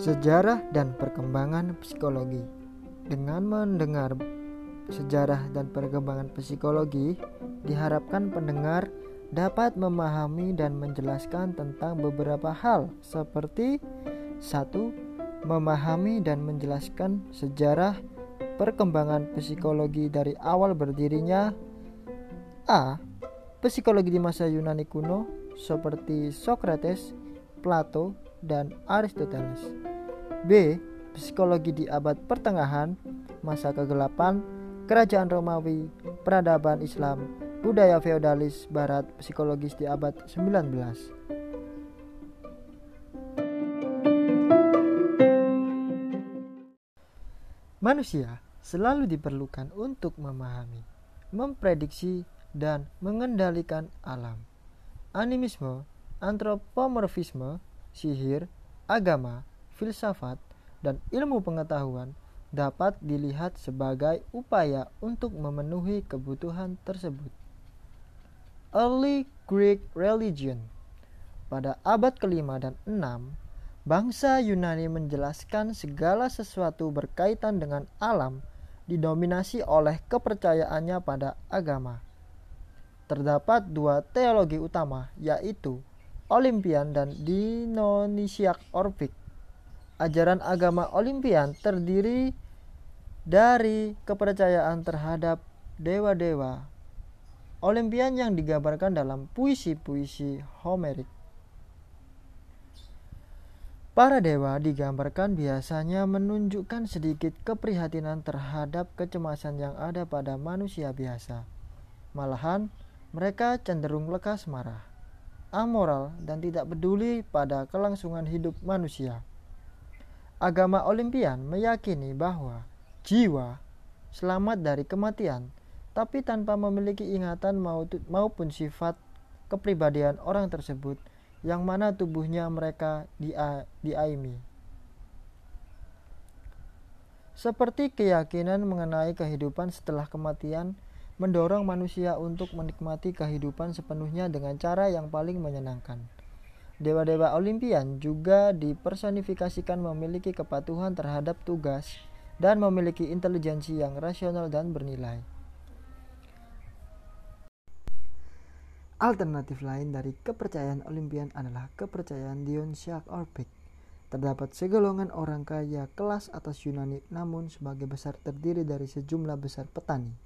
Sejarah dan perkembangan psikologi. Dengan mendengar sejarah dan perkembangan psikologi, diharapkan pendengar dapat memahami dan menjelaskan tentang beberapa hal seperti satu, memahami dan menjelaskan sejarah perkembangan psikologi dari awal berdirinya A. Psikologi di masa Yunani kuno seperti Socrates, Plato, dan Aristoteles. B. Psikologi di abad pertengahan, masa kegelapan, kerajaan Romawi, peradaban Islam, budaya feodalis barat, psikologis di abad 19. Manusia selalu diperlukan untuk memahami, memprediksi, dan mengendalikan alam. Animisme, antropomorfisme, sihir, agama, filsafat, dan ilmu pengetahuan dapat dilihat sebagai upaya untuk memenuhi kebutuhan tersebut. Early Greek Religion Pada abad kelima dan enam, bangsa Yunani menjelaskan segala sesuatu berkaitan dengan alam didominasi oleh kepercayaannya pada agama. Terdapat dua teologi utama, yaitu Olimpian dan Dionysiak Orpik. Ajaran agama Olimpian terdiri dari kepercayaan terhadap dewa-dewa Olimpian yang digambarkan dalam puisi-puisi Homerik. Para dewa digambarkan biasanya menunjukkan sedikit keprihatinan terhadap kecemasan yang ada pada manusia biasa. Malahan, mereka cenderung lekas marah amoral, dan tidak peduli pada kelangsungan hidup manusia. Agama Olimpian meyakini bahwa jiwa selamat dari kematian, tapi tanpa memiliki ingatan maupun sifat kepribadian orang tersebut yang mana tubuhnya mereka diaimi. Seperti keyakinan mengenai kehidupan setelah kematian mendorong manusia untuk menikmati kehidupan sepenuhnya dengan cara yang paling menyenangkan. Dewa-dewa Olimpian juga dipersonifikasikan memiliki kepatuhan terhadap tugas dan memiliki intelijensi yang rasional dan bernilai. Alternatif lain dari kepercayaan Olimpian adalah kepercayaan Dionysiak Orpik. Terdapat segolongan orang kaya kelas atas Yunani namun sebagai besar terdiri dari sejumlah besar petani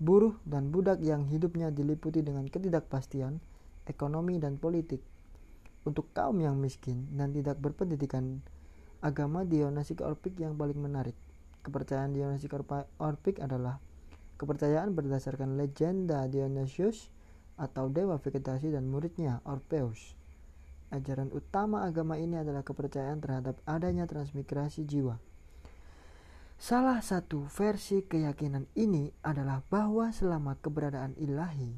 buruh dan budak yang hidupnya diliputi dengan ketidakpastian ekonomi dan politik. Untuk kaum yang miskin dan tidak berpendidikan, agama Dionysik Orpik yang paling menarik. Kepercayaan Dionysik Orpik adalah kepercayaan berdasarkan legenda Dionysius atau dewa vegetasi dan muridnya Orpheus. Ajaran utama agama ini adalah kepercayaan terhadap adanya transmigrasi jiwa Salah satu versi keyakinan ini adalah bahwa selama keberadaan ilahi,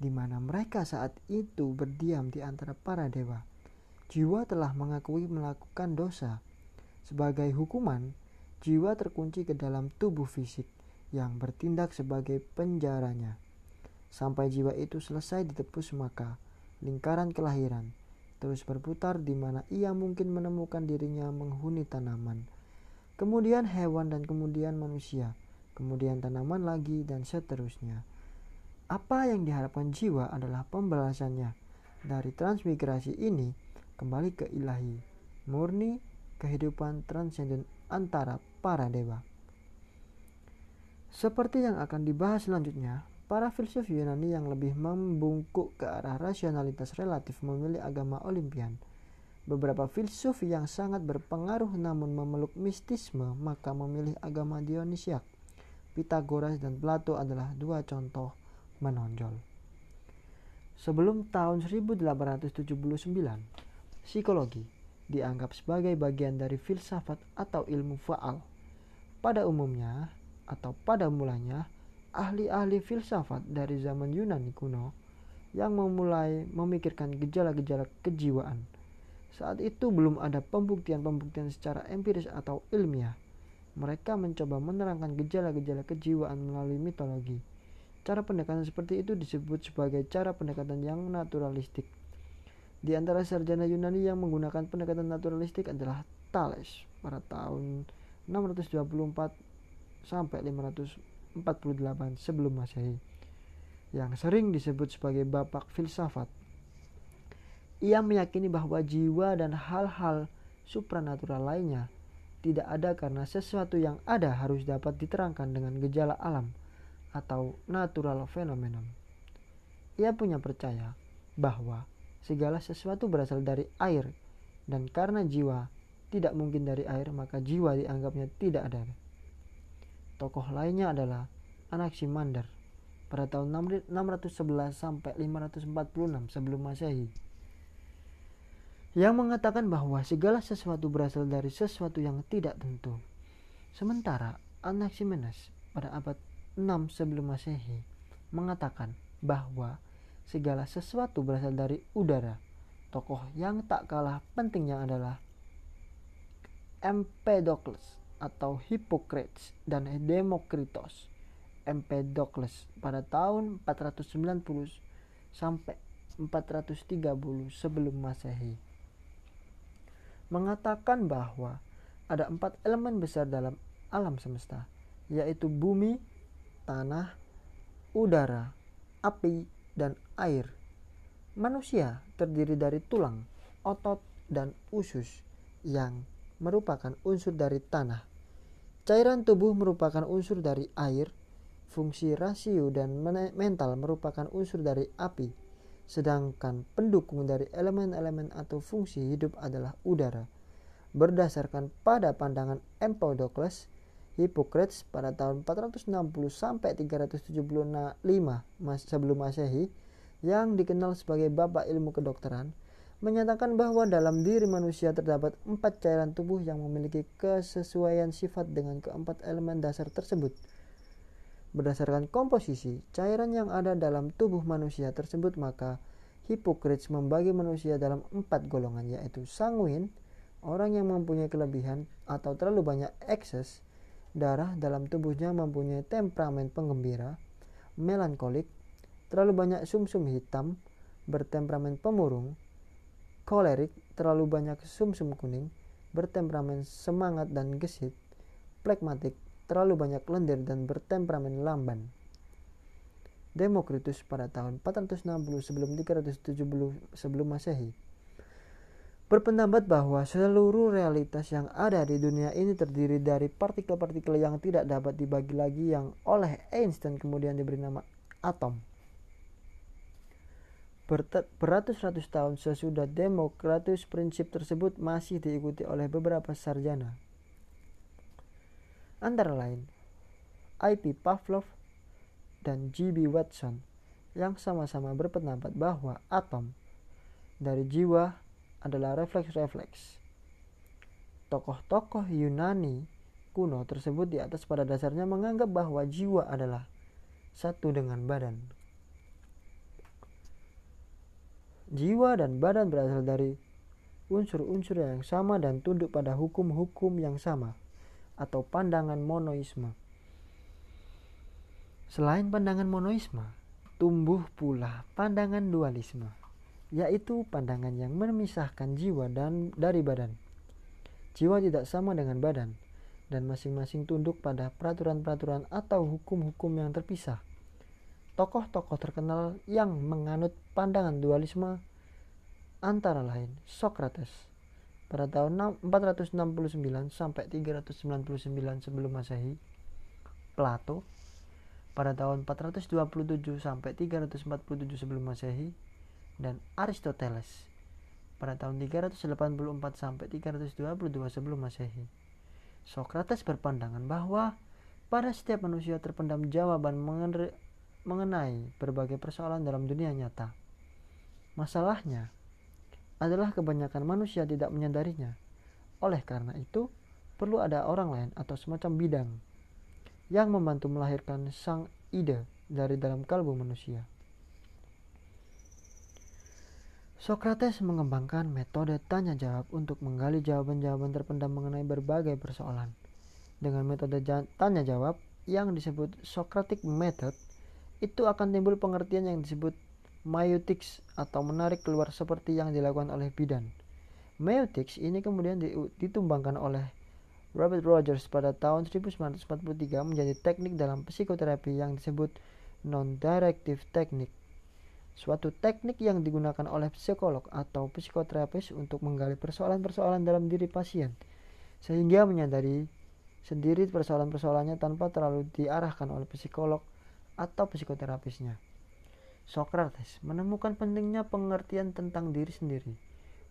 di mana mereka saat itu berdiam di antara para dewa, jiwa telah mengakui melakukan dosa. Sebagai hukuman, jiwa terkunci ke dalam tubuh fisik yang bertindak sebagai penjaranya. Sampai jiwa itu selesai ditepus maka lingkaran kelahiran terus berputar di mana ia mungkin menemukan dirinya menghuni tanaman kemudian hewan dan kemudian manusia, kemudian tanaman lagi dan seterusnya. Apa yang diharapkan jiwa adalah pembalasannya. Dari transmigrasi ini kembali ke ilahi, murni kehidupan transenden antara para dewa. Seperti yang akan dibahas selanjutnya, para filsuf Yunani yang lebih membungkuk ke arah rasionalitas relatif memilih agama Olimpian Beberapa filsuf yang sangat berpengaruh namun memeluk mistisme maka memilih agama Dionysiak. Pitagoras dan Plato adalah dua contoh menonjol. Sebelum tahun 1879, psikologi dianggap sebagai bagian dari filsafat atau ilmu faal. Pada umumnya atau pada mulanya, ahli-ahli filsafat dari zaman Yunani kuno yang memulai memikirkan gejala-gejala kejiwaan saat itu belum ada pembuktian-pembuktian secara empiris atau ilmiah. Mereka mencoba menerangkan gejala-gejala kejiwaan melalui mitologi. Cara pendekatan seperti itu disebut sebagai cara pendekatan yang naturalistik. Di antara sarjana Yunani yang menggunakan pendekatan naturalistik adalah Thales pada tahun 624 sampai 548 sebelum Masehi yang sering disebut sebagai bapak filsafat. Ia meyakini bahwa jiwa dan hal-hal supranatural lainnya tidak ada karena sesuatu yang ada harus dapat diterangkan dengan gejala alam atau natural phenomenon. Ia punya percaya bahwa segala sesuatu berasal dari air dan karena jiwa tidak mungkin dari air maka jiwa dianggapnya tidak ada. Tokoh lainnya adalah Anaximander pada tahun 611 sampai 546 sebelum Masehi yang mengatakan bahwa segala sesuatu berasal dari sesuatu yang tidak tentu. Sementara Anaximenes pada abad 6 sebelum Masehi mengatakan bahwa segala sesuatu berasal dari udara. Tokoh yang tak kalah pentingnya adalah Empedocles atau Hippocrates dan Demokritos. Empedocles pada tahun 490 sampai 430 sebelum Masehi mengatakan bahwa ada empat elemen besar dalam alam semesta, yaitu bumi, tanah, udara, api, dan air. Manusia terdiri dari tulang, otot, dan usus yang merupakan unsur dari tanah. Cairan tubuh merupakan unsur dari air, fungsi rasio dan mental merupakan unsur dari api, sedangkan pendukung dari elemen-elemen atau fungsi hidup adalah udara. Berdasarkan pada pandangan Empedocles, Hippocrates pada tahun 460 sampai 375 sebelum Masehi yang dikenal sebagai bapak ilmu kedokteran menyatakan bahwa dalam diri manusia terdapat empat cairan tubuh yang memiliki kesesuaian sifat dengan keempat elemen dasar tersebut. Berdasarkan komposisi cairan yang ada dalam tubuh manusia tersebut maka Hippocrates membagi manusia dalam empat golongan yaitu sanguin, orang yang mempunyai kelebihan atau terlalu banyak ekses, darah dalam tubuhnya mempunyai temperamen penggembira, melankolik, terlalu banyak sumsum -sum hitam, bertemperamen pemurung, kolerik, terlalu banyak sumsum -sum kuning, bertemperamen semangat dan gesit, plekmatik, terlalu banyak lendir dan bertemperamen lamban. Demokritus pada tahun 460 sebelum 370 sebelum Masehi berpendapat bahwa seluruh realitas yang ada di dunia ini terdiri dari partikel-partikel yang tidak dapat dibagi lagi yang oleh Einstein kemudian diberi nama atom. Beratus-ratus tahun sesudah Demokratus prinsip tersebut masih diikuti oleh beberapa sarjana. Antara lain, I.P. Pavlov dan G.B. Watson yang sama-sama berpendapat bahwa atom dari jiwa adalah refleks-refleks. Tokoh-tokoh Yunani kuno tersebut di atas pada dasarnya menganggap bahwa jiwa adalah satu dengan badan. Jiwa dan badan berasal dari unsur-unsur yang sama dan tunduk pada hukum-hukum yang sama atau pandangan monoisme. Selain pandangan monoisme, tumbuh pula pandangan dualisme yaitu pandangan yang memisahkan jiwa dan dari badan. Jiwa tidak sama dengan badan dan masing-masing tunduk pada peraturan-peraturan atau hukum-hukum yang terpisah. Tokoh-tokoh terkenal yang menganut pandangan dualisme antara lain Socrates pada tahun 469 sampai 399 sebelum Masehi, Plato pada tahun 427 sampai 347 sebelum Masehi, dan Aristoteles pada tahun 384 sampai 322 sebelum Masehi. Socrates berpandangan bahwa pada setiap manusia terpendam jawaban mengenai berbagai persoalan dalam dunia nyata. Masalahnya adalah kebanyakan manusia tidak menyadarinya. Oleh karena itu, perlu ada orang lain atau semacam bidang yang membantu melahirkan sang ide dari dalam kalbu manusia. Socrates mengembangkan metode tanya jawab untuk menggali jawaban-jawaban terpendam mengenai berbagai persoalan. Dengan metode tanya jawab yang disebut Socratic Method, itu akan timbul pengertian yang disebut meiotics atau menarik keluar seperti yang dilakukan oleh bidan. Meiotics ini kemudian ditumbangkan oleh Robert Rogers pada tahun 1943 menjadi teknik dalam psikoterapi yang disebut non-directive technique. Suatu teknik yang digunakan oleh psikolog atau psikoterapis untuk menggali persoalan-persoalan dalam diri pasien, sehingga menyadari sendiri persoalan-persoalannya tanpa terlalu diarahkan oleh psikolog atau psikoterapisnya. Socrates menemukan pentingnya pengertian tentang diri sendiri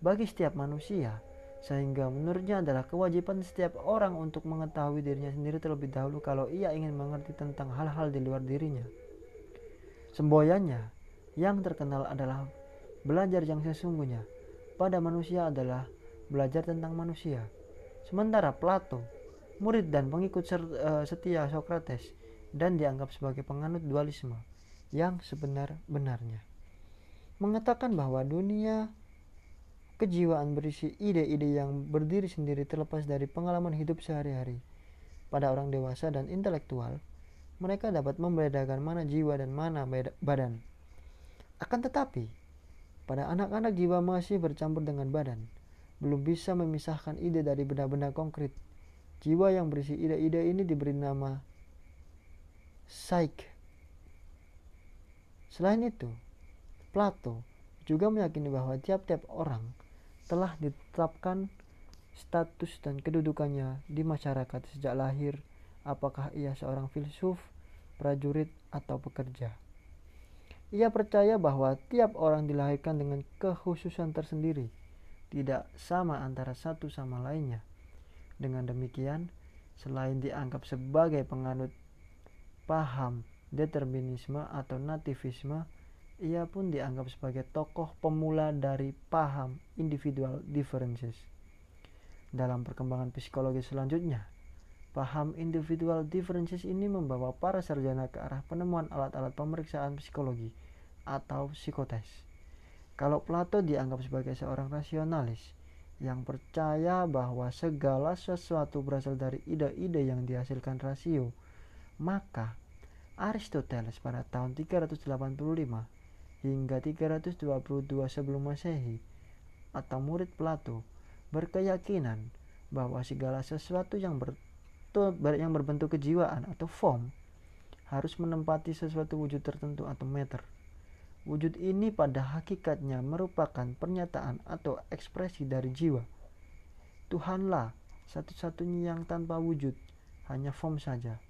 bagi setiap manusia, sehingga menurutnya adalah kewajiban setiap orang untuk mengetahui dirinya sendiri terlebih dahulu kalau ia ingin mengerti tentang hal-hal di luar dirinya. Semboyannya yang terkenal adalah belajar yang sesungguhnya pada manusia adalah belajar tentang manusia. Sementara Plato murid dan pengikut eh, setia Socrates dan dianggap sebagai penganut dualisme yang sebenar-benarnya. Mengatakan bahwa dunia kejiwaan berisi ide-ide yang berdiri sendiri terlepas dari pengalaman hidup sehari-hari. Pada orang dewasa dan intelektual, mereka dapat membedakan mana jiwa dan mana badan. Akan tetapi, pada anak-anak jiwa masih bercampur dengan badan, belum bisa memisahkan ide dari benda-benda konkret Jiwa yang berisi ide-ide ini diberi nama psyche. Selain itu, Plato juga meyakini bahwa tiap-tiap orang telah ditetapkan status dan kedudukannya di masyarakat sejak lahir, apakah ia seorang filsuf, prajurit, atau pekerja. Ia percaya bahwa tiap orang dilahirkan dengan kekhususan tersendiri, tidak sama antara satu sama lainnya. Dengan demikian, selain dianggap sebagai penganut paham determinisme atau nativisme, ia pun dianggap sebagai tokoh pemula dari paham individual differences. Dalam perkembangan psikologi selanjutnya, paham individual differences ini membawa para sarjana ke arah penemuan alat-alat pemeriksaan psikologi atau psikotes. Kalau Plato dianggap sebagai seorang rasionalis, yang percaya bahwa segala sesuatu berasal dari ide-ide yang dihasilkan rasio, maka Aristoteles pada tahun 385 hingga 322 sebelum Masehi atau murid Plato berkeyakinan bahwa segala sesuatu yang, ber, yang berbentuk kejiwaan atau form harus menempati sesuatu wujud tertentu atau meter. Wujud ini pada hakikatnya merupakan pernyataan atau ekspresi dari jiwa. Tuhanlah satu-satunya yang tanpa wujud, hanya form saja.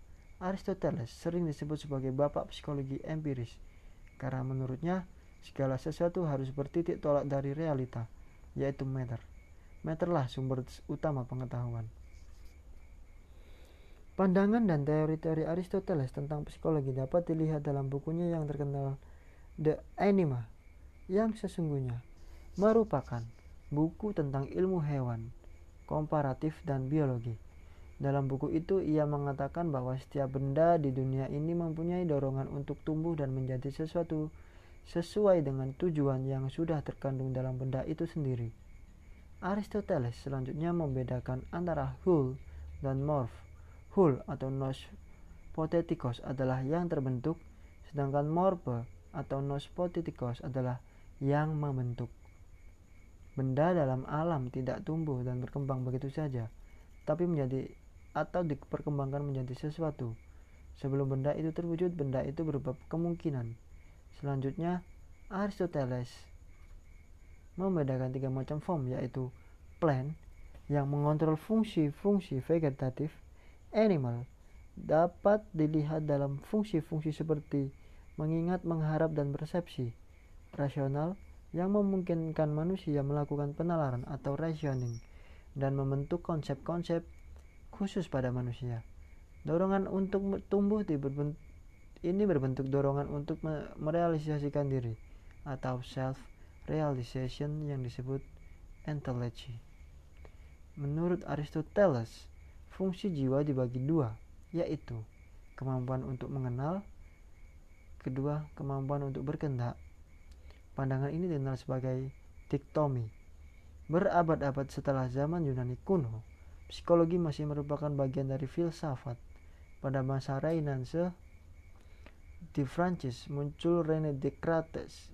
Aristoteles sering disebut sebagai bapak psikologi empiris, karena menurutnya segala sesuatu harus bertitik tolak dari realita, yaitu meter. Meterlah sumber utama pengetahuan. Pandangan dan teori-teori Aristoteles tentang psikologi dapat dilihat dalam bukunya yang terkenal The Anima yang sesungguhnya merupakan buku tentang ilmu hewan, komparatif dan biologi. Dalam buku itu ia mengatakan bahwa setiap benda di dunia ini mempunyai dorongan untuk tumbuh dan menjadi sesuatu sesuai dengan tujuan yang sudah terkandung dalam benda itu sendiri. Aristoteles selanjutnya membedakan antara whole dan morph. Whole atau nos potetikos adalah yang terbentuk, sedangkan morphe atau nospotitikos adalah yang membentuk. Benda dalam alam tidak tumbuh dan berkembang begitu saja, tapi menjadi atau diperkembangkan menjadi sesuatu. Sebelum benda itu terwujud, benda itu berupa kemungkinan. Selanjutnya, Aristoteles membedakan tiga macam form yaitu plant yang mengontrol fungsi-fungsi vegetatif, animal dapat dilihat dalam fungsi-fungsi seperti mengingat, mengharap, dan persepsi rasional yang memungkinkan manusia melakukan penalaran atau rationing dan membentuk konsep-konsep khusus pada manusia. Dorongan untuk tumbuh berbentuk, ini berbentuk dorongan untuk merealisasikan diri atau self realization yang disebut enteleci. Menurut Aristoteles, fungsi jiwa dibagi dua, yaitu kemampuan untuk mengenal Kedua, kemampuan untuk berkendak. Pandangan ini dikenal sebagai diktomi. Berabad-abad setelah zaman Yunani kuno, psikologi masih merupakan bagian dari filsafat. Pada masa Renaissance, di Prancis muncul René Descartes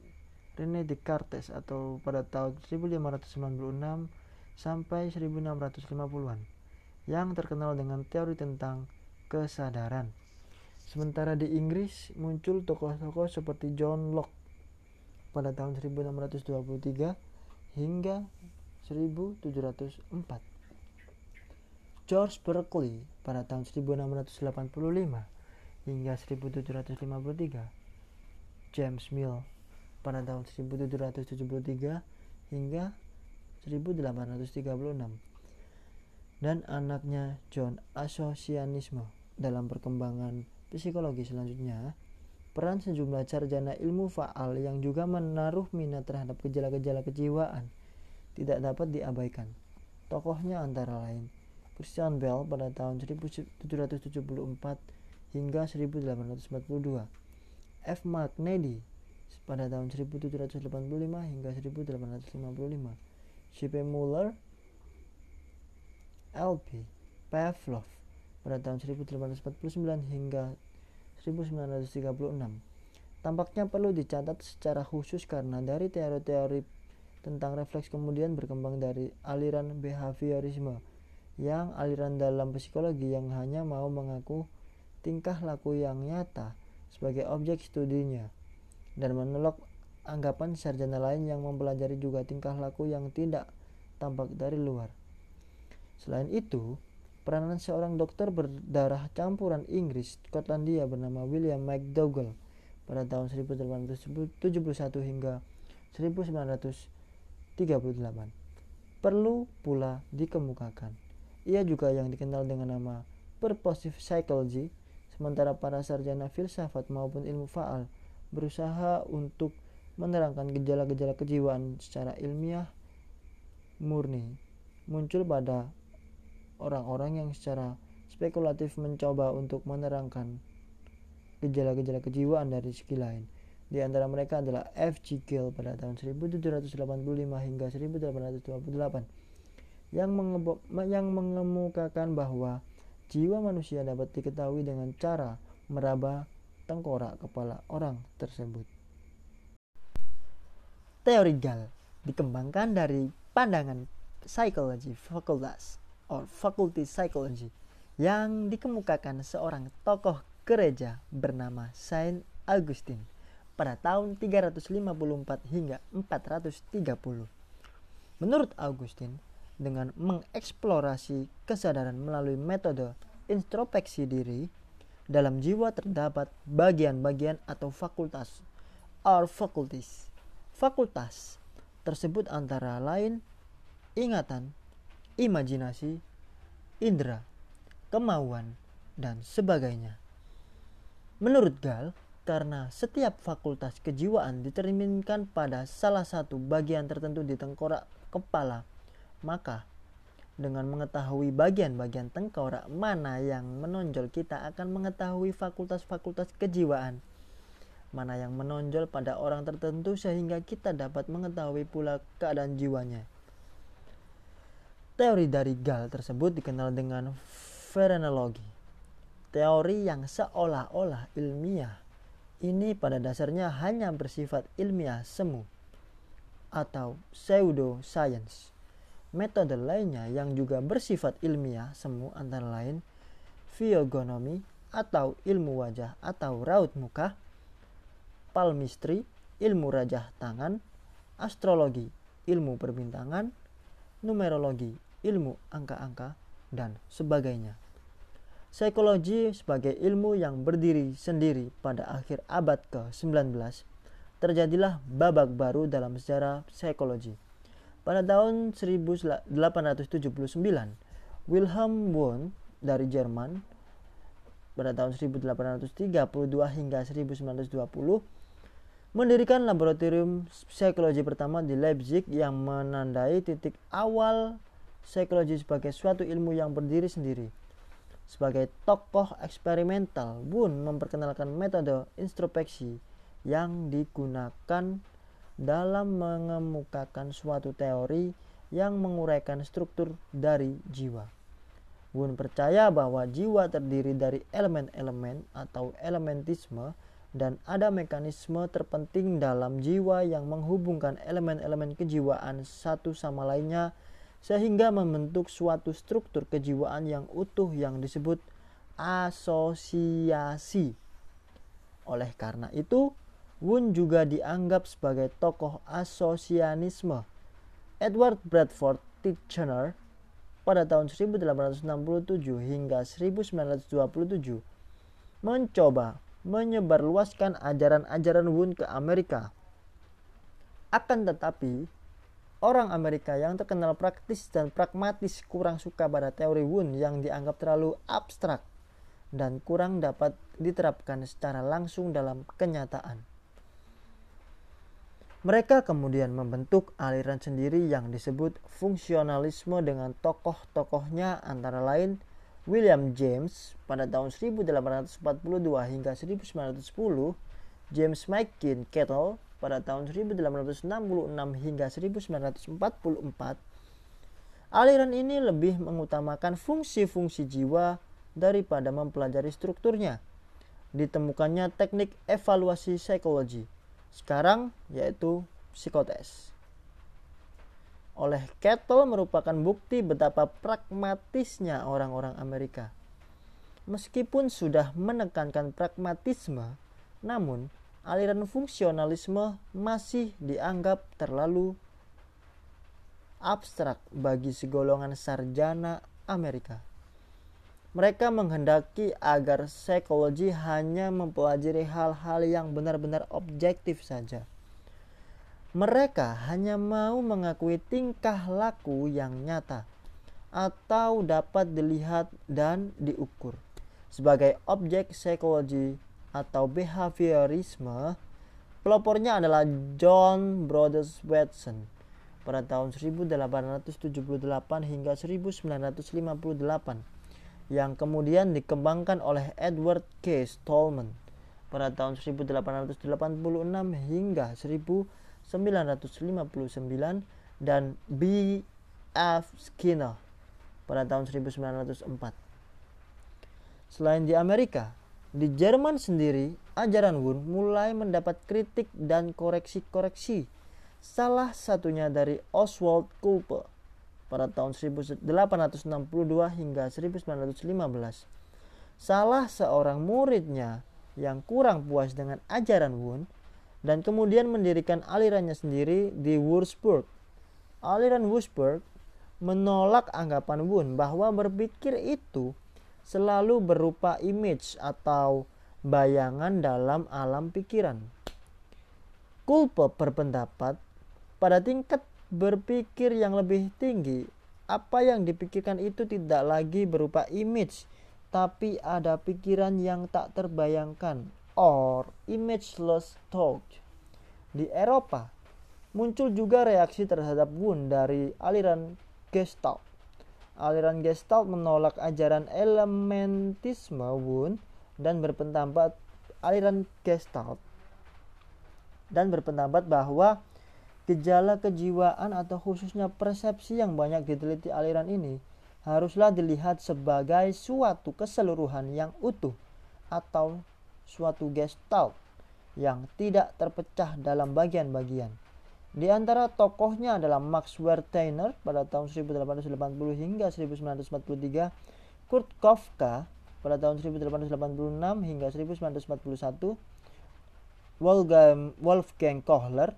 René Descartes atau pada tahun 1596 sampai 1650-an yang terkenal dengan teori tentang kesadaran. Sementara di Inggris muncul tokoh-tokoh seperti John Locke pada tahun 1623 hingga 1704. George Berkeley pada tahun 1685 hingga 1753. James Mill pada tahun 1773 hingga 1836 dan anaknya John Asosianisme dalam perkembangan psikologi selanjutnya peran sejumlah sarjana ilmu faal yang juga menaruh minat terhadap gejala-gejala kejiwaan tidak dapat diabaikan. Tokohnya antara lain Christian Bell pada tahun 1774 hingga 1842, F. Mark Nedy pada tahun 1785 hingga 1855, C.P. Muller, L.P. Pavlov pada tahun 1849 hingga 1936. Tampaknya perlu dicatat secara khusus karena dari teori-teori tentang refleks kemudian berkembang dari aliran behaviorisme yang aliran dalam psikologi yang hanya mau mengaku tingkah laku yang nyata sebagai objek studinya dan menolak anggapan sarjana lain yang mempelajari juga tingkah laku yang tidak tampak dari luar. Selain itu, peranan seorang dokter berdarah campuran Inggris Skotlandia bernama William McDougall pada tahun 1871 hingga 1900 38. Perlu pula dikemukakan. Ia juga yang dikenal dengan nama purposive psychology, sementara para sarjana filsafat maupun ilmu faal berusaha untuk menerangkan gejala-gejala kejiwaan secara ilmiah murni muncul pada orang-orang yang secara spekulatif mencoba untuk menerangkan gejala-gejala kejiwaan dari segi lain. Di antara mereka adalah F. G. Gill pada tahun 1785 hingga 1828 yang, yang mengemukakan bahwa jiwa manusia dapat diketahui dengan cara meraba tengkorak kepala orang tersebut. Teori Gall dikembangkan dari pandangan psikologi fakultas or faculty psychology yang dikemukakan seorang tokoh gereja bernama Saint Augustine pada tahun 354 hingga 430. Menurut Augustine, dengan mengeksplorasi kesadaran melalui metode introspeksi diri, dalam jiwa terdapat bagian-bagian atau fakultas or faculties. Fakultas tersebut antara lain ingatan, imajinasi, indera, kemauan, dan sebagainya. Menurut Gal, karena setiap fakultas kejiwaan diterminkan pada salah satu bagian tertentu di tengkorak kepala, maka dengan mengetahui bagian-bagian tengkorak mana yang menonjol kita akan mengetahui fakultas-fakultas kejiwaan mana yang menonjol pada orang tertentu sehingga kita dapat mengetahui pula keadaan jiwanya. Teori dari Gal tersebut dikenal dengan phrenologi. Teori yang seolah-olah ilmiah ini pada dasarnya hanya bersifat ilmiah semu atau pseudoscience. Metode lainnya yang juga bersifat ilmiah semu antara lain physiognomy atau ilmu wajah atau raut muka, palmistry, ilmu rajah tangan, astrologi, ilmu perbintangan, numerologi, ilmu angka-angka, dan sebagainya. Psikologi sebagai ilmu yang berdiri sendiri pada akhir abad ke-19 terjadilah babak baru dalam sejarah psikologi. Pada tahun 1879, Wilhelm Wundt dari Jerman pada tahun 1832 hingga 1920 mendirikan laboratorium psikologi pertama di Leipzig yang menandai titik awal psikologi sebagai suatu ilmu yang berdiri sendiri. Sebagai tokoh eksperimental, Wun memperkenalkan metode introspeksi yang digunakan dalam mengemukakan suatu teori yang menguraikan struktur dari jiwa. Wun percaya bahwa jiwa terdiri dari elemen-elemen atau elementisme dan ada mekanisme terpenting dalam jiwa yang menghubungkan elemen-elemen kejiwaan satu sama lainnya sehingga membentuk suatu struktur kejiwaan yang utuh yang disebut asosiasi. Oleh karena itu, Wun juga dianggap sebagai tokoh asosianisme. Edward Bradford Titchener pada tahun 1867 hingga 1927 mencoba menyebarluaskan ajaran-ajaran Wun ke Amerika. Akan tetapi, orang Amerika yang terkenal praktis dan pragmatis kurang suka pada teori Wun yang dianggap terlalu abstrak dan kurang dapat diterapkan secara langsung dalam kenyataan. Mereka kemudian membentuk aliran sendiri yang disebut fungsionalisme dengan tokoh-tokohnya antara lain William James pada tahun 1842 hingga 1910, James McKean Kettle pada tahun 1866 hingga 1944. Aliran ini lebih mengutamakan fungsi-fungsi jiwa daripada mempelajari strukturnya. Ditemukannya teknik evaluasi psikologi sekarang yaitu psikotes. Oleh Kettle merupakan bukti betapa pragmatisnya orang-orang Amerika. Meskipun sudah menekankan pragmatisme, namun aliran fungsionalisme masih dianggap terlalu abstrak bagi segolongan sarjana Amerika. Mereka menghendaki agar psikologi hanya mempelajari hal-hal yang benar-benar objektif saja. Mereka hanya mau mengakui tingkah laku yang nyata atau dapat dilihat dan diukur sebagai objek psikologi atau behaviorisme. Pelopornya adalah John Brothers Watson pada tahun 1878 hingga 1958 yang kemudian dikembangkan oleh Edward K. Stallman pada tahun 1886 hingga 1959 dan B. F. Skinner pada tahun 1904. Selain di Amerika, di Jerman sendiri, ajaran Wun mulai mendapat kritik dan koreksi-koreksi. Salah satunya dari Oswald Kulpe pada tahun 1862 hingga 1915. Salah seorang muridnya yang kurang puas dengan ajaran Wun dan kemudian mendirikan alirannya sendiri di Würzburg. Aliran Würzburg menolak anggapan Wun bahwa berpikir itu selalu berupa image atau bayangan dalam alam pikiran. Kulpe berpendapat pada tingkat berpikir yang lebih tinggi, apa yang dipikirkan itu tidak lagi berupa image, tapi ada pikiran yang tak terbayangkan or imageless thought. Di Eropa, muncul juga reaksi terhadap Wun dari aliran Gestalt. Aliran Gestalt menolak ajaran elementisme Wun dan berpendapat aliran Gestalt dan berpendapat bahwa Gejala kejiwaan atau khususnya persepsi yang banyak diteliti aliran ini haruslah dilihat sebagai suatu keseluruhan yang utuh atau suatu gestalt yang tidak terpecah dalam bagian-bagian. Di antara tokohnya adalah Max Wertheimer pada tahun 1880 hingga 1943, Kurt Kafka pada tahun 1886 hingga 1941, Wolfgang, Wolfgang Kohler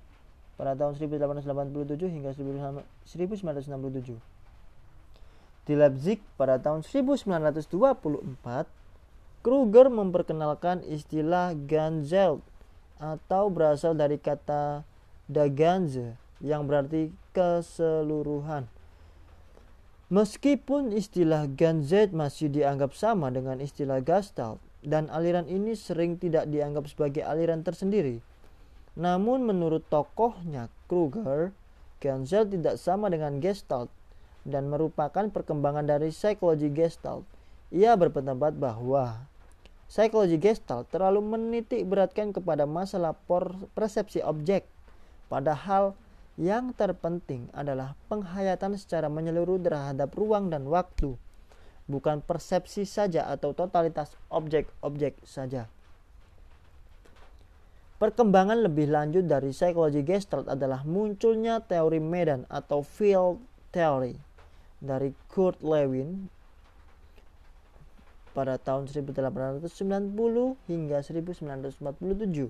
pada tahun 1887 hingga 1967. Di Leipzig pada tahun 1924, Kruger memperkenalkan istilah Ganzelt atau berasal dari kata Daganze yang berarti keseluruhan. Meskipun istilah Ganzet masih dianggap sama dengan istilah Gestalt dan aliran ini sering tidak dianggap sebagai aliran tersendiri, namun menurut tokohnya Kruger, Genzel tidak sama dengan Gestalt dan merupakan perkembangan dari psikologi Gestalt. Ia berpendapat bahwa psikologi Gestalt terlalu menitik beratkan kepada masalah persepsi objek, padahal yang terpenting adalah penghayatan secara menyeluruh terhadap ruang dan waktu, bukan persepsi saja atau totalitas objek-objek saja. Perkembangan lebih lanjut dari psikologi Gestalt adalah munculnya teori medan atau field theory dari Kurt Lewin pada tahun 1890 hingga 1947.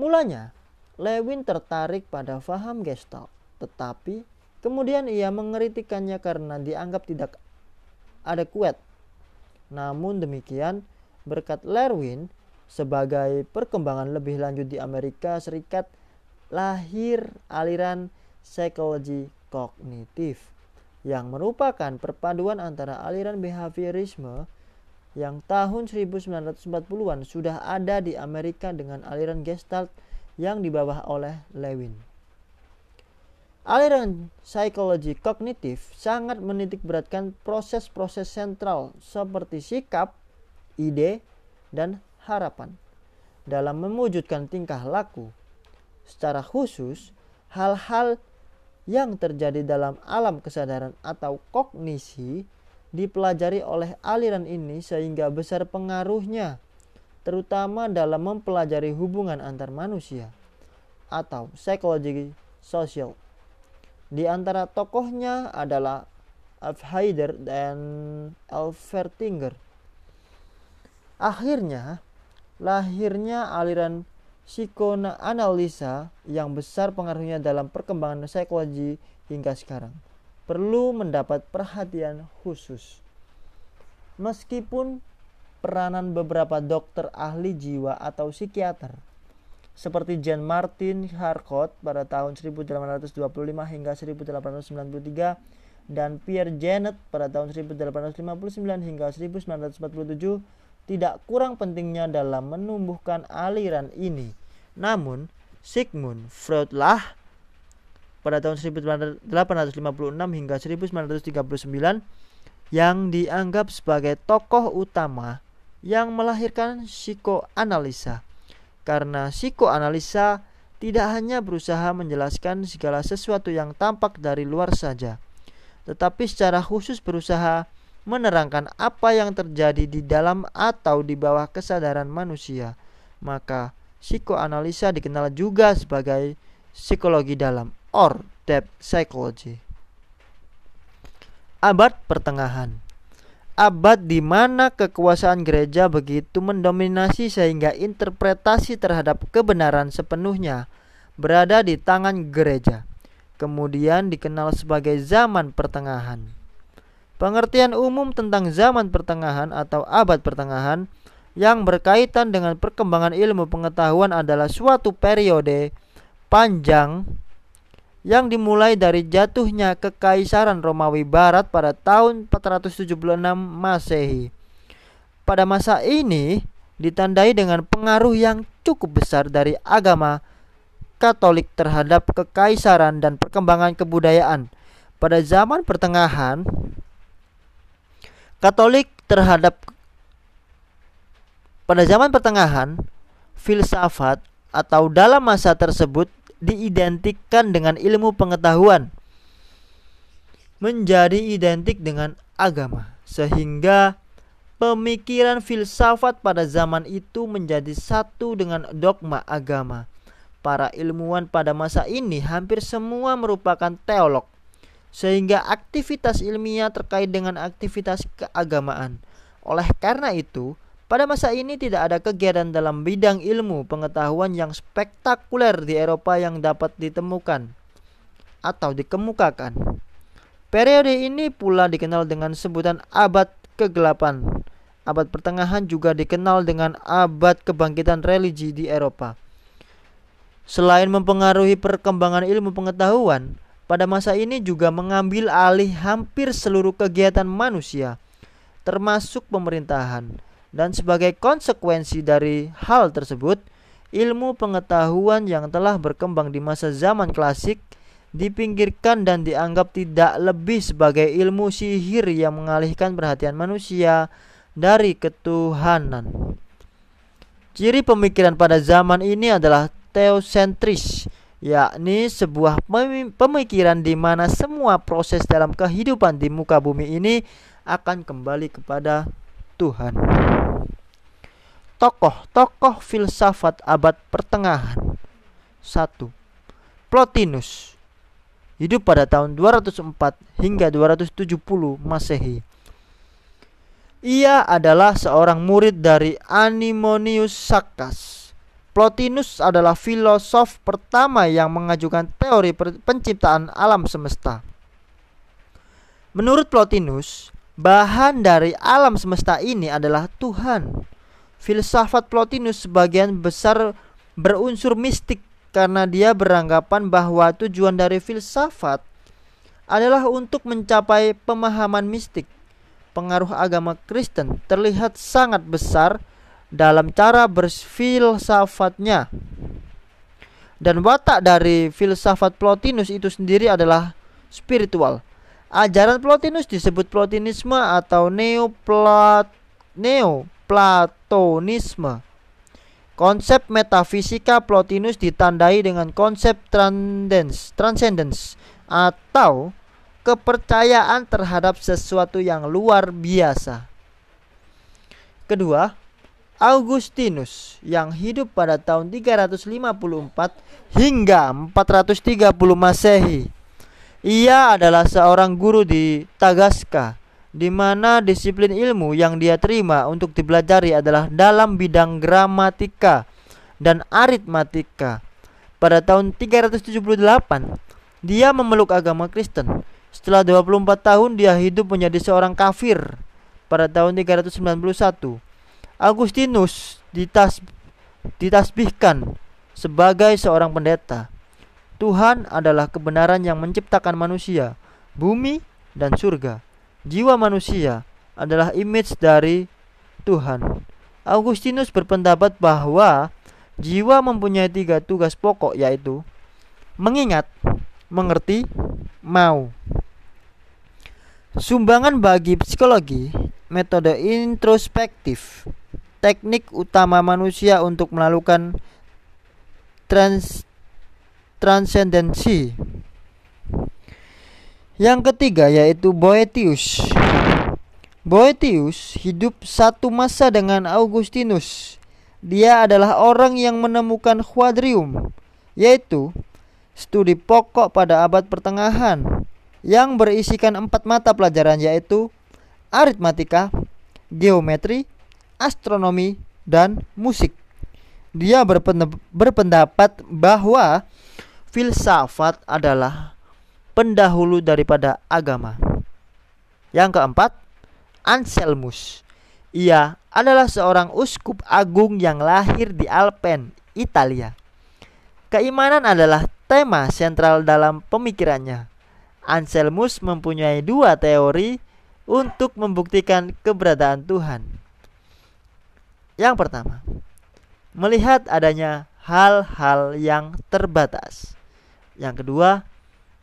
Mulanya, Lewin tertarik pada faham Gestalt, tetapi kemudian ia mengeritikkannya karena dianggap tidak adekuat. Namun demikian, berkat Lewin, sebagai perkembangan lebih lanjut di Amerika Serikat, lahir aliran psikologi kognitif yang merupakan perpaduan antara aliran behaviorisme yang tahun 1940-an sudah ada di Amerika dengan aliran Gestalt yang dibawa oleh Lewin. Aliran psikologi kognitif sangat menitik beratkan proses-proses sentral seperti sikap, ide, dan harapan dalam mewujudkan tingkah laku. Secara khusus, hal-hal yang terjadi dalam alam kesadaran atau kognisi dipelajari oleh aliran ini sehingga besar pengaruhnya terutama dalam mempelajari hubungan antar manusia atau psikologi sosial. Di antara tokohnya adalah Alf Haider dan Alfertinger. Akhirnya, lahirnya aliran psikoanalisa yang besar pengaruhnya dalam perkembangan psikologi hingga sekarang perlu mendapat perhatian khusus. Meskipun peranan beberapa dokter ahli jiwa atau psikiater seperti Jean Martin Harcourt pada tahun 1825 hingga 1893 dan Pierre Janet pada tahun 1859 hingga 1947 tidak kurang pentingnya dalam menumbuhkan aliran ini. Namun, Sigmund Freud lah pada tahun 1856 hingga 1939 yang dianggap sebagai tokoh utama yang melahirkan psikoanalisa. Karena psikoanalisa tidak hanya berusaha menjelaskan segala sesuatu yang tampak dari luar saja, tetapi secara khusus berusaha menerangkan apa yang terjadi di dalam atau di bawah kesadaran manusia. Maka psikoanalisa dikenal juga sebagai psikologi dalam or depth psychology. Abad pertengahan Abad di mana kekuasaan gereja begitu mendominasi sehingga interpretasi terhadap kebenaran sepenuhnya berada di tangan gereja. Kemudian dikenal sebagai zaman pertengahan. Pengertian umum tentang zaman pertengahan atau abad pertengahan yang berkaitan dengan perkembangan ilmu pengetahuan adalah suatu periode panjang yang dimulai dari jatuhnya kekaisaran Romawi Barat pada tahun 476 Masehi. Pada masa ini ditandai dengan pengaruh yang cukup besar dari agama Katolik terhadap kekaisaran dan perkembangan kebudayaan. Pada zaman pertengahan, Katolik terhadap pada zaman pertengahan filsafat atau dalam masa tersebut diidentikan dengan ilmu pengetahuan menjadi identik dengan agama sehingga pemikiran filsafat pada zaman itu menjadi satu dengan dogma agama. Para ilmuwan pada masa ini hampir semua merupakan teolog sehingga aktivitas ilmiah terkait dengan aktivitas keagamaan. Oleh karena itu, pada masa ini tidak ada kegiatan dalam bidang ilmu pengetahuan yang spektakuler di Eropa yang dapat ditemukan atau dikemukakan. Periode ini pula dikenal dengan sebutan abad kegelapan. Abad pertengahan juga dikenal dengan abad kebangkitan religi di Eropa. Selain mempengaruhi perkembangan ilmu pengetahuan, pada masa ini juga mengambil alih hampir seluruh kegiatan manusia, termasuk pemerintahan. Dan sebagai konsekuensi dari hal tersebut, ilmu pengetahuan yang telah berkembang di masa zaman klasik dipinggirkan dan dianggap tidak lebih sebagai ilmu sihir yang mengalihkan perhatian manusia dari ketuhanan. Ciri pemikiran pada zaman ini adalah teosentris yakni sebuah pemikiran di mana semua proses dalam kehidupan di muka bumi ini akan kembali kepada Tuhan. tokoh-tokoh filsafat abad pertengahan. 1. Plotinus hidup pada tahun 204 hingga 270 Masehi. Ia adalah seorang murid dari Animonius Saccas. Plotinus adalah filosof pertama yang mengajukan teori penciptaan alam semesta. Menurut Plotinus, bahan dari alam semesta ini adalah Tuhan. Filsafat Plotinus sebagian besar berunsur mistik karena dia beranggapan bahwa tujuan dari filsafat adalah untuk mencapai pemahaman mistik pengaruh agama Kristen terlihat sangat besar dalam cara berfilsafatnya. Dan watak dari filsafat Plotinus itu sendiri adalah spiritual. Ajaran Plotinus disebut Plotinisme atau Neoplat Neoplatonisme. Konsep metafisika Plotinus ditandai dengan konsep transcendence, transcendence atau kepercayaan terhadap sesuatu yang luar biasa. Kedua, Augustinus yang hidup pada tahun 354 hingga 430 Masehi. Ia adalah seorang guru di Tagaska, di mana disiplin ilmu yang dia terima untuk dipelajari adalah dalam bidang gramatika dan aritmatika. Pada tahun 378, dia memeluk agama Kristen setelah 24 tahun dia hidup menjadi seorang kafir pada tahun 391. Agustinus ditas ditasbihkan sebagai seorang pendeta. Tuhan adalah kebenaran yang menciptakan manusia, bumi, dan surga. Jiwa manusia adalah image dari Tuhan. Agustinus berpendapat bahwa jiwa mempunyai tiga tugas pokok yaitu mengingat, mengerti, mau. Sumbangan bagi psikologi, metode introspektif, teknik utama manusia untuk melakukan trans transendensi. Yang ketiga yaitu Boetius. Boetius hidup satu masa dengan Augustinus. Dia adalah orang yang menemukan quadrium, yaitu studi pokok pada abad pertengahan yang berisikan empat mata pelajaran yaitu aritmatika, geometri, astronomi, dan musik. Dia berpendapat bahwa filsafat adalah pendahulu daripada agama. Yang keempat, Anselmus. Ia adalah seorang uskup agung yang lahir di Alpen, Italia. Keimanan adalah tema sentral dalam pemikirannya. Anselmus mempunyai dua teori untuk membuktikan keberadaan Tuhan. Yang pertama, melihat adanya hal-hal yang terbatas. Yang kedua,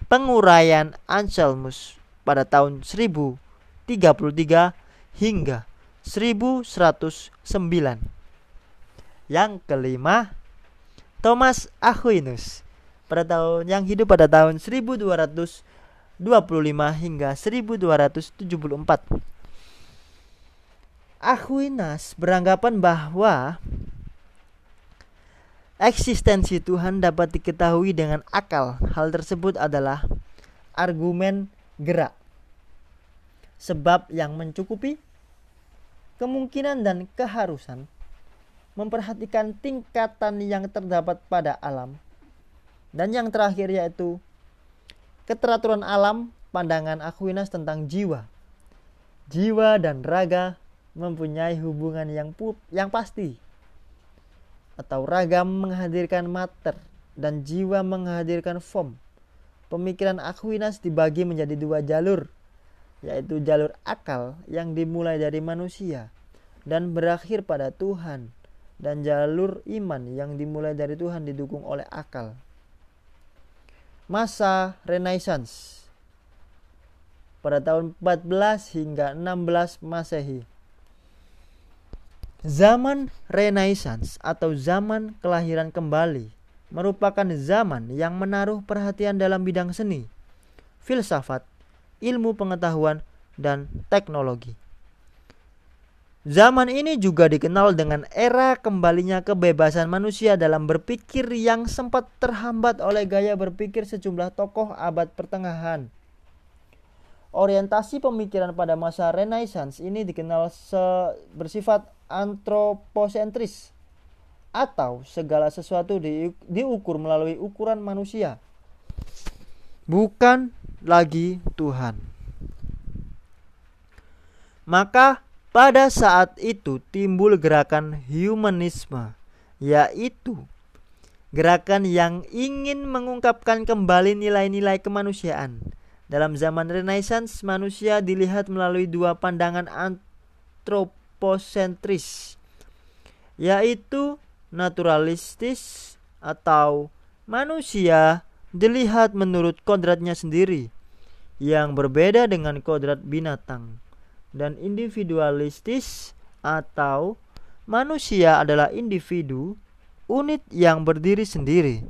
penguraian Anselmus pada tahun 1033 hingga 1109. Yang kelima, Thomas Aquinas pada tahun yang hidup pada tahun 1200 25 hingga 1274. Aquinas beranggapan bahwa eksistensi Tuhan dapat diketahui dengan akal. Hal tersebut adalah argumen gerak. Sebab yang mencukupi kemungkinan dan keharusan memperhatikan tingkatan yang terdapat pada alam. Dan yang terakhir yaitu keteraturan alam, pandangan Aquinas tentang jiwa. Jiwa dan raga mempunyai hubungan yang pu yang pasti. Atau raga menghadirkan mater dan jiwa menghadirkan form. Pemikiran Aquinas dibagi menjadi dua jalur, yaitu jalur akal yang dimulai dari manusia dan berakhir pada Tuhan dan jalur iman yang dimulai dari Tuhan didukung oleh akal masa Renaissance pada tahun 14 hingga 16 Masehi. Zaman Renaissance atau zaman kelahiran kembali merupakan zaman yang menaruh perhatian dalam bidang seni, filsafat, ilmu pengetahuan, dan teknologi. Zaman ini juga dikenal dengan era kembalinya kebebasan manusia dalam berpikir yang sempat terhambat oleh gaya berpikir sejumlah tokoh abad pertengahan. Orientasi pemikiran pada masa Renaissance ini dikenal bersifat antroposentris atau segala sesuatu di, diukur melalui ukuran manusia, bukan lagi Tuhan. Maka pada saat itu timbul gerakan humanisme, yaitu gerakan yang ingin mengungkapkan kembali nilai-nilai kemanusiaan. Dalam zaman Renaissance, manusia dilihat melalui dua pandangan antroposentris, yaitu naturalistis atau manusia dilihat menurut kodratnya sendiri yang berbeda dengan kodrat binatang dan individualistis atau manusia adalah individu unit yang berdiri sendiri.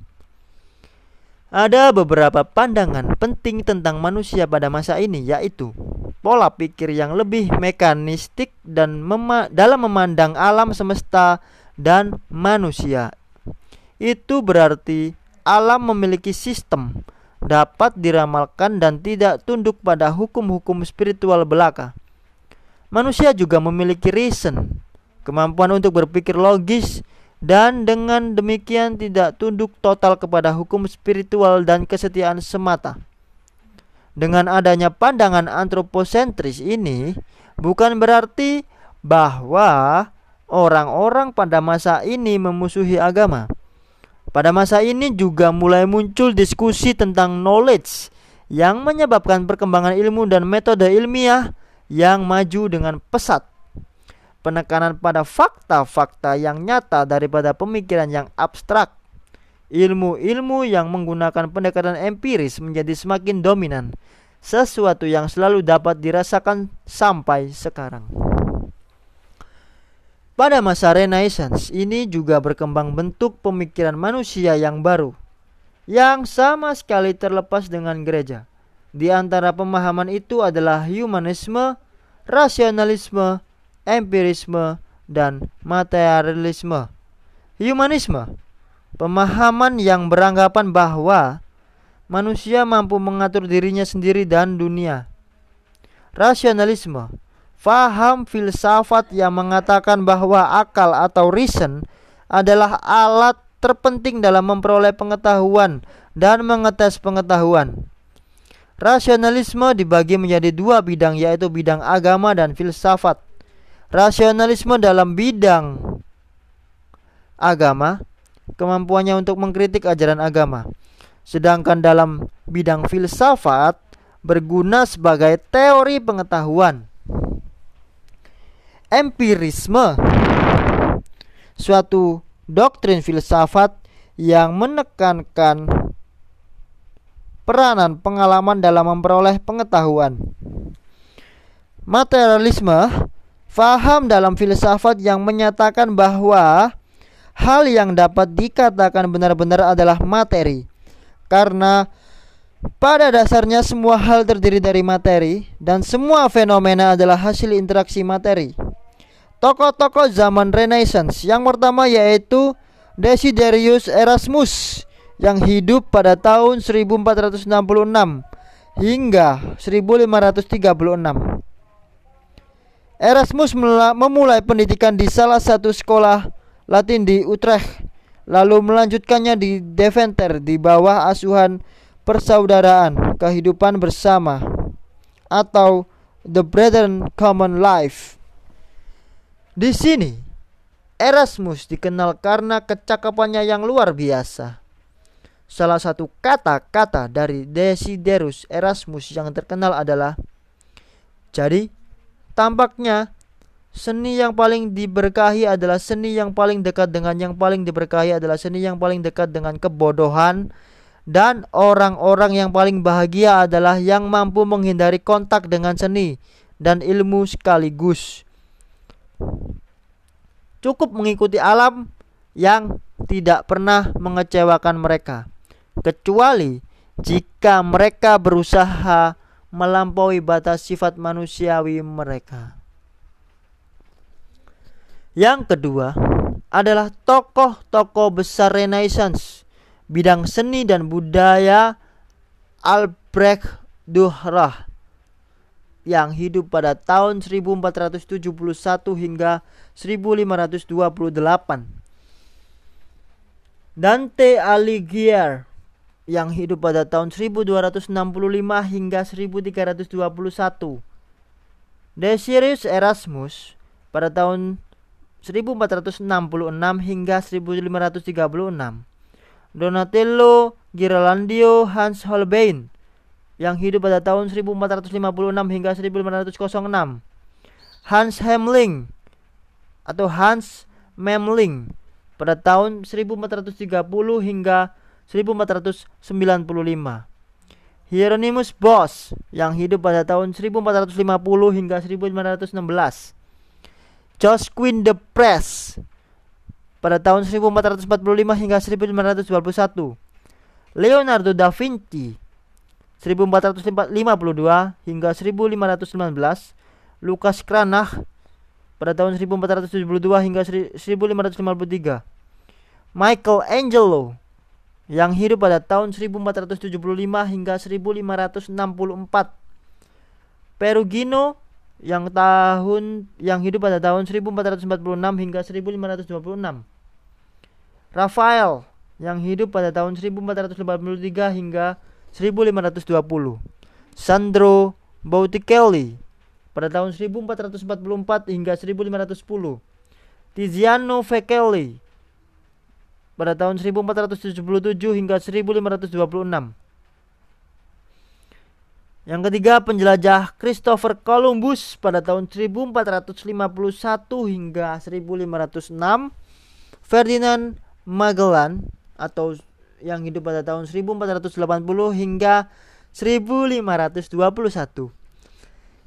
Ada beberapa pandangan penting tentang manusia pada masa ini yaitu pola pikir yang lebih mekanistik dan mema dalam memandang alam semesta dan manusia. Itu berarti alam memiliki sistem dapat diramalkan dan tidak tunduk pada hukum-hukum spiritual belaka. Manusia juga memiliki reason, kemampuan untuk berpikir logis dan dengan demikian tidak tunduk total kepada hukum spiritual dan kesetiaan semata. Dengan adanya pandangan antroposentris ini bukan berarti bahwa orang-orang pada masa ini memusuhi agama. Pada masa ini juga mulai muncul diskusi tentang knowledge yang menyebabkan perkembangan ilmu dan metode ilmiah yang maju dengan pesat. Penekanan pada fakta-fakta yang nyata daripada pemikiran yang abstrak. Ilmu-ilmu yang menggunakan pendekatan empiris menjadi semakin dominan, sesuatu yang selalu dapat dirasakan sampai sekarang. Pada masa Renaissance ini juga berkembang bentuk pemikiran manusia yang baru, yang sama sekali terlepas dengan gereja di antara pemahaman itu adalah humanisme, rasionalisme, empirisme, dan materialisme. Humanisme, pemahaman yang beranggapan bahwa manusia mampu mengatur dirinya sendiri dan dunia. Rasionalisme, faham filsafat yang mengatakan bahwa akal atau reason adalah alat terpenting dalam memperoleh pengetahuan dan mengetes pengetahuan. Rasionalisme dibagi menjadi dua bidang yaitu bidang agama dan filsafat. Rasionalisme dalam bidang agama kemampuannya untuk mengkritik ajaran agama. Sedangkan dalam bidang filsafat berguna sebagai teori pengetahuan. Empirisme suatu doktrin filsafat yang menekankan peranan pengalaman dalam memperoleh pengetahuan. Materialisme faham dalam filsafat yang menyatakan bahwa hal yang dapat dikatakan benar-benar adalah materi. Karena pada dasarnya semua hal terdiri dari materi dan semua fenomena adalah hasil interaksi materi. Tokoh-tokoh zaman Renaissance yang pertama yaitu Desiderius Erasmus yang hidup pada tahun 1466 hingga 1536. Erasmus memulai pendidikan di salah satu sekolah Latin di Utrecht, lalu melanjutkannya di Deventer di bawah asuhan persaudaraan kehidupan bersama atau The Brethren Common Life. Di sini, Erasmus dikenal karena kecakapannya yang luar biasa. Salah satu kata-kata dari Desiderius Erasmus yang terkenal adalah Jadi, tampaknya seni yang paling diberkahi adalah seni yang paling dekat dengan yang paling diberkahi adalah seni yang paling dekat dengan kebodohan dan orang-orang yang paling bahagia adalah yang mampu menghindari kontak dengan seni dan ilmu sekaligus. Cukup mengikuti alam yang tidak pernah mengecewakan mereka kecuali jika mereka berusaha melampaui batas sifat manusiawi mereka. Yang kedua adalah tokoh-tokoh besar Renaissance bidang seni dan budaya Albrecht Dürer yang hidup pada tahun 1471 hingga 1528. Dante Alighieri yang hidup pada tahun 1265 hingga 1321. Desiderius Erasmus pada tahun 1466 hingga 1536. Donatello Ghirlandaio Hans Holbein yang hidup pada tahun 1456 hingga 1506. Hans Hemling atau Hans Memling pada tahun 1430 hingga 1495. Hieronymus Bosch yang hidup pada tahun 1450 hingga 1516. Josquin de Press pada tahun 1445 hingga 1521. Leonardo da Vinci 1452 hingga 1519, Lukas Kranach pada tahun 1472 hingga 1553. Michael Angelo yang hidup pada tahun 1475 hingga 1564. Perugino yang tahun yang hidup pada tahun 1446 hingga 1526. Rafael yang hidup pada tahun 1483 hingga 1520. Sandro Botticelli pada tahun 1444 hingga 1510. Tiziano Vecellai pada tahun 1477 hingga 1526. Yang ketiga, penjelajah Christopher Columbus pada tahun 1451 hingga 1506. Ferdinand Magellan atau yang hidup pada tahun 1480 hingga 1521.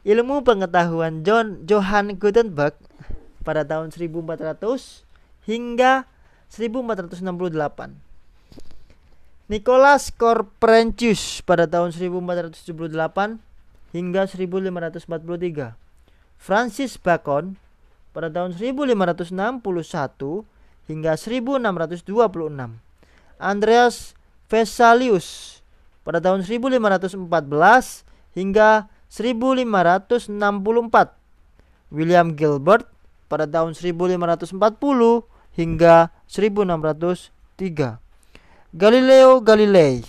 Ilmu pengetahuan John Johann Gutenberg pada tahun 1400 hingga 1468. Nicholas Copernicus pada tahun 1478 hingga 1543. Francis Bacon pada tahun 1561 hingga 1626. Andreas Vesalius pada tahun 1514 hingga 1564. William Gilbert pada tahun 1540 hingga 1603. Galileo Galilei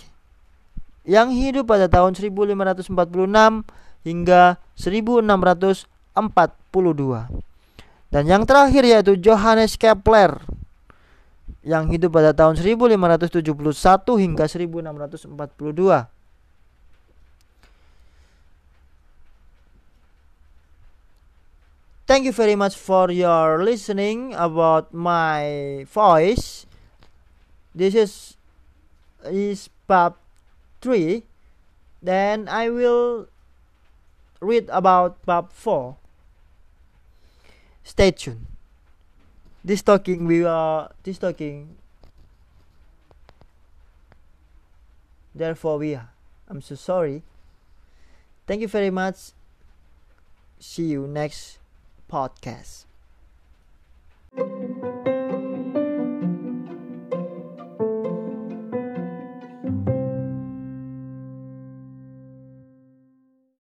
yang hidup pada tahun 1546 hingga 1642. Dan yang terakhir yaitu Johannes Kepler yang hidup pada tahun 1571 hingga 1642. Thank you very much for your listening about my voice. This is is part 3. Then I will read about part 4. Stay tuned this talking we are this talking therefore we are i'm so sorry thank you very much see you next podcast.